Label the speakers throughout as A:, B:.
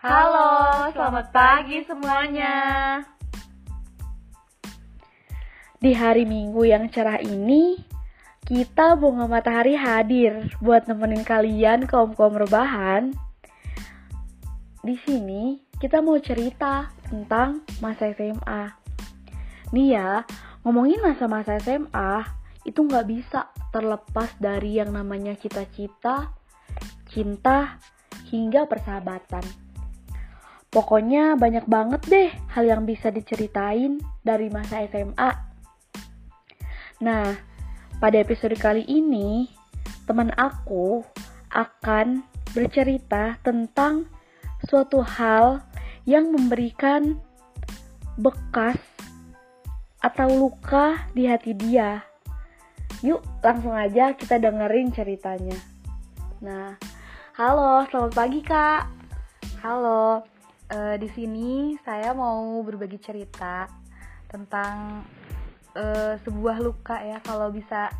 A: Halo, selamat pagi semuanya.
B: Di hari Minggu yang cerah ini, kita bunga matahari hadir buat nemenin kalian kaum-kaum rebahan. Di sini kita mau cerita tentang masa SMA. Nih ya, ngomongin masa-masa SMA itu nggak bisa terlepas dari yang namanya cita-cita, cinta, hingga persahabatan. Pokoknya banyak banget deh hal yang bisa diceritain dari masa SMA. Nah, pada episode kali ini, teman aku akan bercerita tentang suatu hal yang memberikan bekas atau luka di hati dia. Yuk, langsung aja kita dengerin ceritanya. Nah, halo, selamat pagi kak.
A: Halo, uh, di sini saya mau berbagi cerita tentang uh, sebuah luka ya. Kalau bisa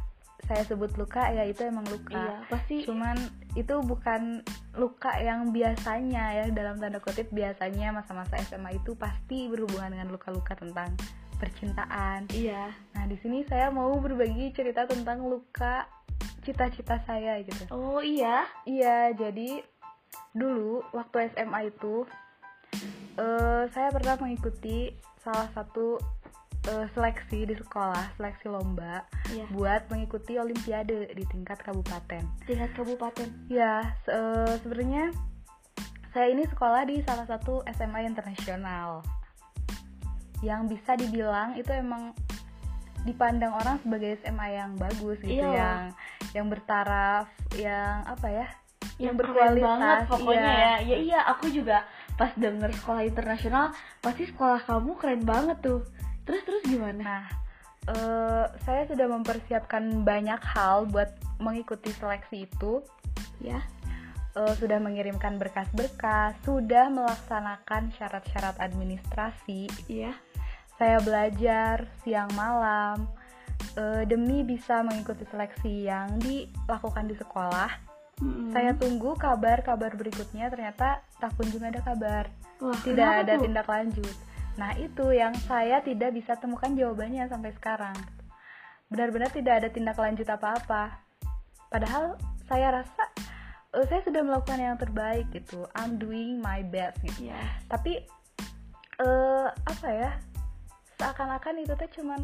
A: saya sebut luka ya itu emang luka.
B: Iya, pasti.
A: Cuman itu bukan luka yang biasanya ya dalam tanda kutip biasanya masa-masa SMA itu pasti berhubungan dengan luka-luka tentang percintaan.
B: Iya.
A: Nah, di sini saya mau berbagi cerita tentang luka cita-cita saya gitu.
B: Oh iya.
A: Iya, jadi dulu waktu SMA itu uh, saya pernah mengikuti salah satu uh, seleksi di sekolah, seleksi lomba
B: Iya.
A: buat mengikuti olimpiade di tingkat kabupaten.
B: Tingkat kabupaten.
A: Ya, se- eh, sebenarnya saya ini sekolah di salah satu SMA internasional yang bisa dibilang itu emang dipandang orang sebagai SMA yang bagus gitu,
B: Iya.
A: yang yang bertaraf, yang apa ya?
B: yang
A: Yang berkualitas,
B: banget pokoknya
A: iya.
B: ya ya iya aku juga pas denger sekolah internasional pasti sekolah kamu keren banget tuh terus terus gimana
A: Nah, eh, saya sudah mempersiapkan banyak hal buat mengikuti seleksi itu.
B: ya
A: Eh, sudah mengirimkan berkas-berkas, sudah melaksanakan syarat-syarat administrasi.
B: iya
A: Saya belajar siang malam eh, demi bisa mengikuti seleksi yang dilakukan di sekolah.
B: Mm-mm.
A: Saya tunggu kabar-kabar berikutnya. Ternyata tak kunjung ada kabar,
B: Wah,
A: tidak ada
B: tuh?
A: tindak lanjut. Nah itu yang saya tidak bisa temukan jawabannya sampai sekarang. Benar-benar tidak ada tindak lanjut apa-apa. Padahal saya rasa eh, saya sudah melakukan yang terbaik gitu. I'm doing my best gitu
B: Iya.
A: tapi eh apa ya seakan-akan itu tuh cuman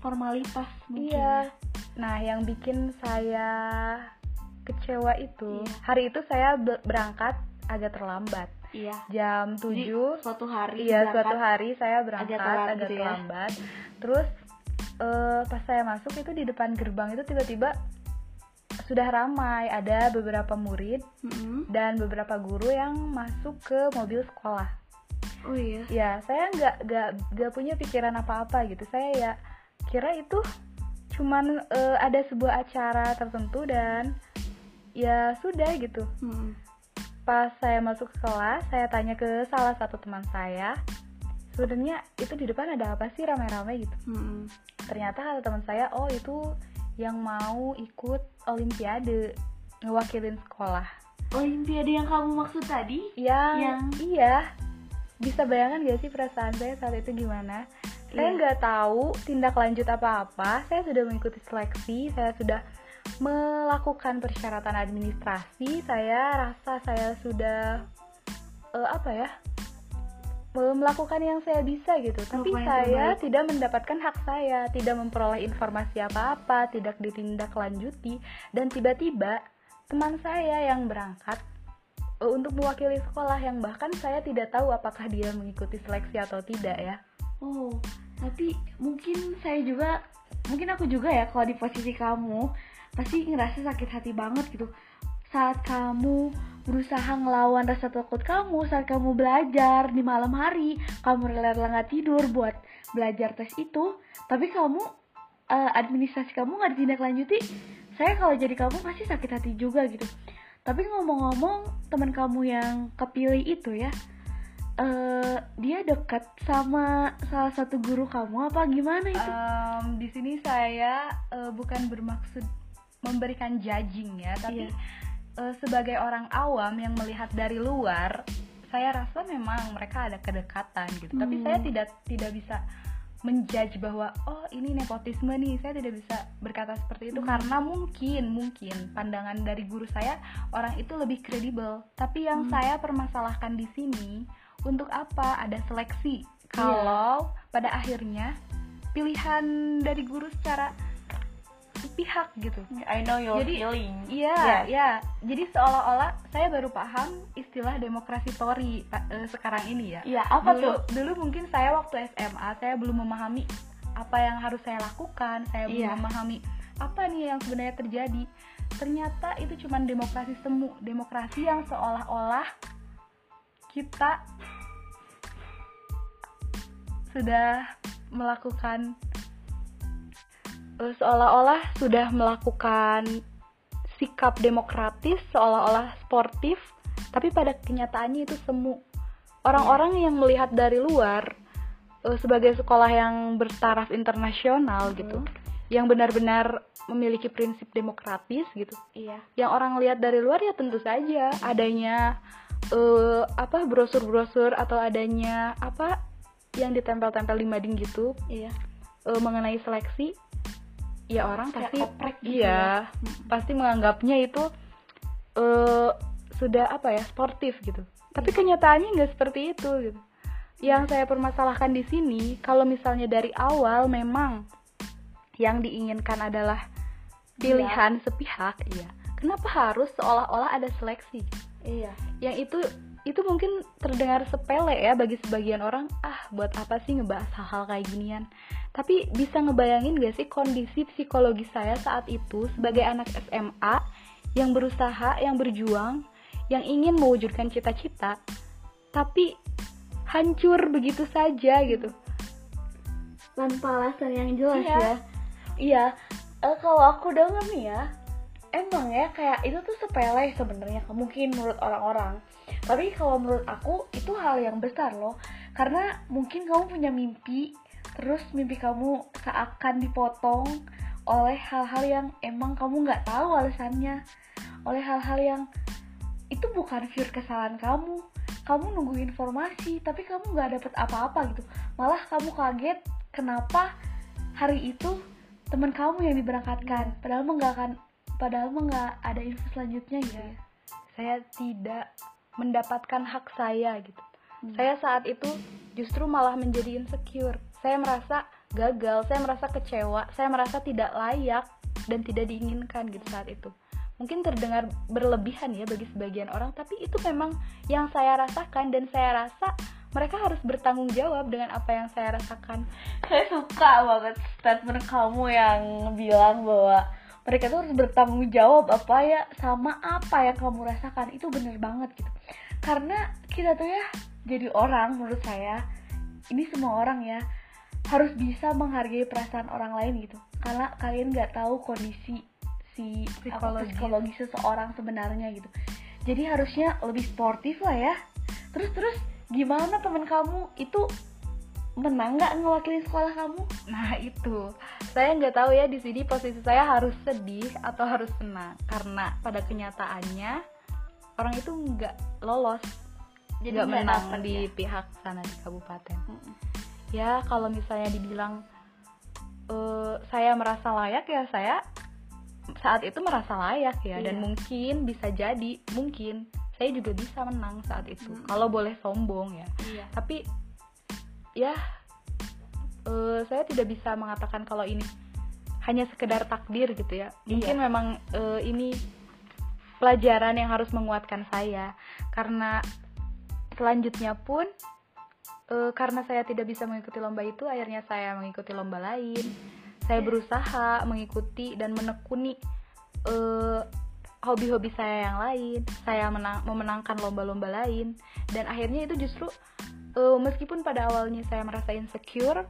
B: formalitas mungkin
A: iya nah yang bikin saya kecewa itu.
B: Iya.
A: hari itu saya be- berangkat agak terlambat.
B: Iya.
A: Jam
B: Jadi,
A: 7
B: suatu hari
A: iya suatu hari saya berangkat
B: agak telat
A: agak
B: gitu ya.
A: terlambat. Terus eh, pas saya masuk itu di depan gerbang itu tiba-tiba sudah ramai. Ada beberapa murid
B: Mm-mm.
A: dan beberapa guru yang masuk ke mobil sekolah.
B: Oh iya.
A: Ya saya nggak nggak nggak punya pikiran apa-apa gitu. Saya ya kira itu cuman eh, ada sebuah acara tertentu dan ya sudah gitu.
B: Mm-mm.
A: pas saya masuk ke kelas saya tanya ke salah satu teman saya sebenarnya itu di depan ada apa sih rame-rame gitu?
B: Mm-mm.
A: ternyata kata teman saya oh itu yang mau ikut olimpiade ngewakilin sekolah.
B: Olimpiade yang kamu maksud tadi?
A: Yang,
B: Yang-
A: iya. Bisa bayangkan gak sih perasaan saya saat itu gimana? Saya
B: Iya.
A: nggak tahu tindak lanjut apa-apa. Saya sudah mengikuti seleksi saya sudah melakukan persyaratan administrasi saya rasa saya sudah eh, apa ya melakukan yang saya bisa gitu. Tapi saya tidak mendapatkan hak saya tidak memperoleh informasi apa-apa tidak ditindaklanjuti. Dan tiba-tiba teman saya yang berangkat eh, untuk mewakili sekolah yang bahkan saya tidak tahu apakah dia mengikuti seleksi atau tidak ya.
B: Oh tapi mungkin saya juga mungkin aku juga ya kalau di posisi kamu pasti ngerasa sakit hati banget gitu saat kamu berusaha ngelawan rasa takut kamu saat kamu belajar di malam hari kamu rela-rela nggak tidur buat belajar tes itu tapi kamu eh, administrasi kamu nggak ditindaklanjuti saya kalau jadi kamu pasti sakit hati juga gitu tapi ngomong-ngomong teman kamu yang kepilih itu ya eh dia dekat sama salah satu guru kamu apa gimana itu?
A: Em, di sini saya eh, bukan bermaksud memberikan judging ya, tapi
B: Iya.
A: eh, sebagai orang awam yang melihat dari luar, saya rasa memang mereka ada kedekatan gitu tapi
B: Hmm.
A: saya tidak tidak bisa menjudge bahwa oh ini nepotisme nih saya tidak bisa berkata seperti itu
B: Hmm.
A: karena mungkin mungkin pandangan dari guru saya orang itu lebih kredibel tapi yang
B: Hmm.
A: saya permasalahkan di sini untuk apa ada seleksi
B: Iya.
A: kalau pada akhirnya pilihan dari guru secara pihak gitu
B: I know your
A: Jadi,
B: feeling
A: Iya,
B: Iya.
A: ya. Jadi seolah-olah saya baru paham istilah demokrasi Tory eh, sekarang ini ya.
B: Iya, apa
A: dulu,
B: tuh?
A: Dulu mungkin saya waktu SMA saya belum memahami apa yang harus saya lakukan, saya belum
B: Iya.
A: memahami apa nih yang sebenarnya terjadi. Ternyata itu cuma demokrasi semu, demokrasi yang seolah-olah kita sudah melakukan seolah-olah sudah melakukan sikap demokratis seolah-olah sportif tapi pada kenyataannya itu semu. Orang-orang yang melihat dari luar eh, sebagai sekolah yang bertaraf internasional gitu yang benar-benar memiliki prinsip demokratis gitu
B: iya.
A: yang orang lihat dari luar ya tentu saja. Adanya eh, apa brosur-brosur atau adanya apa yang ditempel-tempel di mading gitu
B: iya.
A: eh, mengenai seleksi ya orang pasti
B: oprek gitu
A: iya pasti menganggapnya itu eh sudah apa ya sportif gitu. Tapi
B: Iya.
A: kenyataannya nggak seperti itu gitu. Yang saya permasalahkan di sini kalau misalnya dari awal memang yang diinginkan adalah pilihan sepihak iya. Kenapa harus seolah-olah ada seleksi?
B: Iya.
A: Yang itu itu mungkin terdengar sepele ya bagi sebagian orang ah buat apa sih ngebahas hal-hal kayak ginian? Tapi bisa ngebayangin gak sih kondisi psikologi saya saat itu sebagai anak SMA yang berusaha yang berjuang yang ingin mewujudkan cita-cita tapi hancur begitu saja gitu.
B: Tanpa alasan yang jelas
A: Iya.
B: ya. Iya. Eh, kalau aku denger nih ya emang ya kayak itu tuh sepele sebenarnya mungkin menurut orang-orang. Tapi kalau menurut aku itu hal yang besar loh. Karena mungkin kamu punya mimpi terus mimpi kamu seakan dipotong oleh hal-hal yang emang kamu nggak tahu alasannya. Oleh hal-hal yang itu bukan pure kesalahan kamu. Kamu nunggu informasi tapi kamu nggak dapet apa-apa gitu. Malah kamu kaget kenapa hari itu teman kamu yang diberangkatkan? Padahal mah nggak akan padahal mah nggak ada info selanjutnya gitu ya
A: saya tidak mendapatkan hak saya gitu.
B: Hmm.
A: Saya saat itu justru malah menjadi insecure. Saya merasa gagal, saya merasa kecewa, saya merasa tidak layak dan tidak diinginkan gitu saat itu. Mungkin terdengar berlebihan ya bagi sebagian orang, tapi itu memang yang saya rasakan dan saya rasa mereka harus bertanggung jawab dengan apa yang saya rasakan.
B: saya suka banget statement kamu yang bilang bahwa mereka tuh harus bertanggung jawab apa ya sama apa yang kamu rasakan. Itu bener banget gitu. Karena kita tuh ya jadi orang menurut saya ini semua orang ya harus bisa menghargai perasaan orang lain gitu. Karena kalian nggak tahu kondisi si apa,
A: Psikologis.
B: psikologis seseorang sebenarnya gitu. Jadi harusnya lebih sportif lah ya. Terus terus gimana teman kamu? Itu menang nggak ngewakilin sekolah kamu?
A: Nah itu, saya nggak tahu ya di sini posisi saya harus sedih atau harus senang. Karena pada kenyataannya orang itu nggak lolos,
B: Jadi
A: nggak menang
B: dapet
A: di
B: ya?
A: pihak sana di kabupaten. Ya kalau misalnya dibilang eh, saya merasa layak ya saya saat itu merasa layak ya. Dan
B: Iya.
A: mungkin bisa jadi mungkin saya juga bisa menang saat itu.
B: Mm.
A: kalau boleh sombong ya.
B: Iya.
A: Tapi ya eh, saya tidak bisa mengatakan kalau ini hanya sekedar takdir gitu ya. Mungkin
B: Iya.
A: memang eh, ini pelajaran yang harus menguatkan saya. Karena selanjutnya pun eh, karena saya tidak bisa mengikuti lomba itu akhirnya saya mengikuti lomba lain. Saya berusaha mengikuti dan menekuni eh, hobi-hobi saya yang lain. Saya menang memenangkan lomba-lomba lain. Dan akhirnya itu justru eh, meskipun pada awalnya saya merasa insecure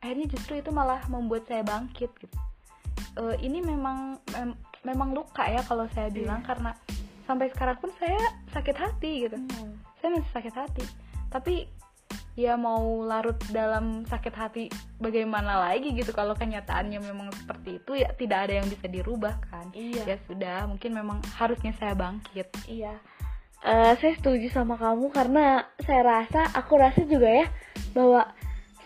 A: akhirnya justru itu malah membuat saya bangkit gitu. Eh, ini memang mem- memang luka ya kalau saya bilang karena sampai sekarang pun saya sakit hati gitu.
B: Hmm.
A: saya masih sakit hati. Tapi ya mau larut dalam sakit hati bagaimana lagi gitu. Kalau kenyataannya memang seperti itu ya tidak ada yang bisa dirubah kan.
B: Iya.
A: ya sudah mungkin memang harusnya saya bangkit.
B: Iya uh, saya setuju sama kamu karena saya rasa aku rasa juga ya bahwa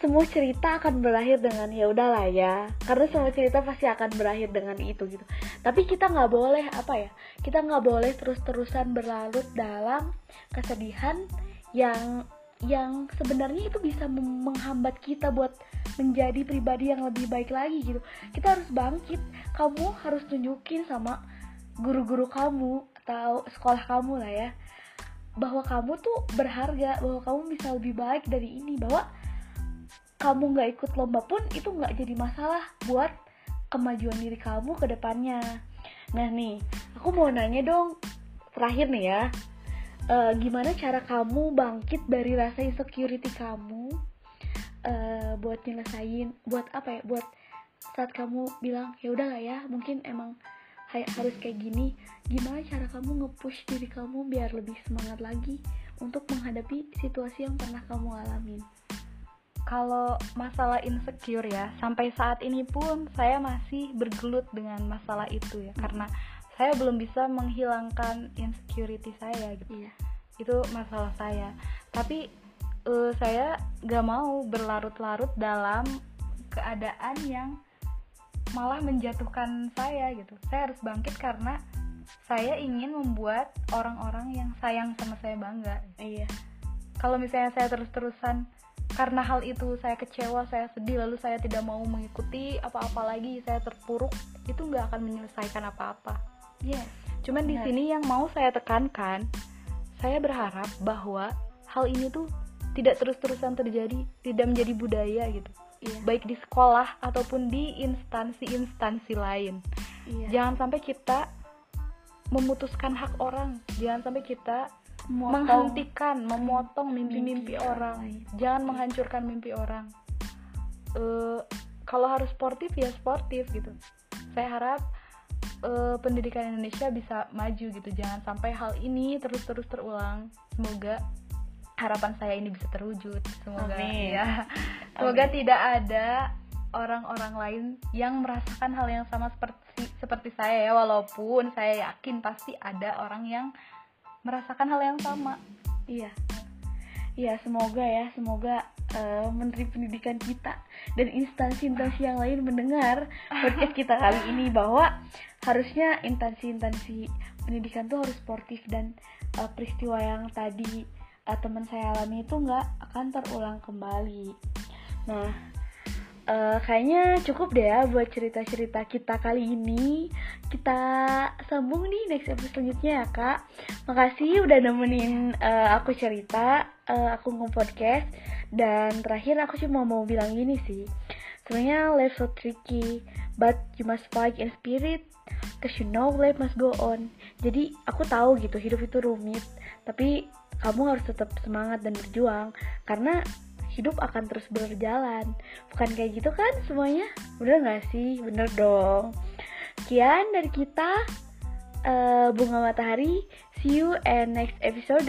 B: semua cerita akan berakhir dengan ya udahlah ya. Karena semua cerita pasti akan berakhir dengan itu gitu. Tapi kita nggak boleh apa ya kita nggak boleh terus-terusan berlarut dalam kesedihan yang yang sebenarnya itu bisa menghambat kita buat menjadi pribadi yang lebih baik lagi gitu. Kita harus bangkit. Kamu harus tunjukin sama guru-guru kamu atau sekolah kamu lah ya bahwa kamu tuh berharga bahwa kamu bisa lebih baik dari ini bahwa kamu nggak ikut lomba pun itu nggak jadi masalah buat kemajuan diri kamu ke depannya. Nah nih aku mau nanya dong terakhir nih ya. Uh, gimana cara kamu bangkit dari rasa insecurity kamu? Uh, buat nyelesain buat apa ya? Buat saat kamu bilang ya udah lah ya mungkin emang harus kayak gini gimana cara kamu nge-push diri kamu biar lebih semangat lagi untuk menghadapi situasi yang pernah kamu alamin?
A: Kalau masalah insecure ya sampai saat ini pun saya masih bergelut dengan masalah itu ya. Karena saya belum bisa menghilangkan insecurity saya gitu.
B: Iya.
A: itu masalah saya. Tapi uh, saya gak mau berlarut-larut dalam keadaan yang malah menjatuhkan saya gitu. Saya harus bangkit karena saya ingin membuat orang-orang yang sayang sama saya bangga.
B: Iya.
A: Kalau misalnya saya terus-terusan karena hal itu saya kecewa saya sedih lalu saya tidak mau mengikuti apa-apa lagi saya terpuruk itu nggak akan menyelesaikan apa-apa.
B: Yes
A: cuman di sini yang mau saya tekankan saya berharap bahwa hal ini tuh tidak terus-terusan terjadi tidak menjadi budaya gitu
B: iya.
A: baik di sekolah ataupun di instansi-instansi lain
B: iya.
A: jangan sampai kita memutuskan hak orang jangan sampai kita
B: Memotong.
A: menghentikan memotong mimpi-mimpi orang
B: lain.
A: jangan menghancurkan mimpi orang uh, kalau harus sportif ya sportif gitu saya harap uh, pendidikan Indonesia bisa maju gitu jangan sampai hal ini terus-terus terulang semoga harapan saya ini bisa terwujud. Semoga
B: Amin.
A: ya. Semoga Amin. tidak ada orang-orang lain yang merasakan hal yang sama seperti seperti saya ya. Walaupun saya yakin pasti ada orang yang merasakan hal yang sama.
B: Iya. Iya semoga ya. Semoga uh, menteri pendidikan kita dan instansi-instansi yang lain mendengar podcast kita kali ini bahwa harusnya instansi-instansi pendidikan tuh harus sportif dan uh, peristiwa yang tadi uh, teman saya alami itu nggak akan terulang kembali. Nah, uh, kayaknya cukup deh ya buat cerita-cerita kita kali ini. Kita sambung nih next episode selanjutnya ya kak. Makasih udah nemenin uh, aku cerita, uh, aku nge-podcast. Dan terakhir aku cuma mau bilang gini sih. Sebenarnya life so tricky, but you must fight in spirit, cause you know life must go on. Jadi aku tahu gitu hidup itu rumit, tapi kamu harus tetap semangat dan berjuang karena hidup akan terus berjalan. Bukan kayak gitu kan semuanya? Bener gak sih? Bener dong. Sekian dari kita uh, bunga matahari. See you and next episode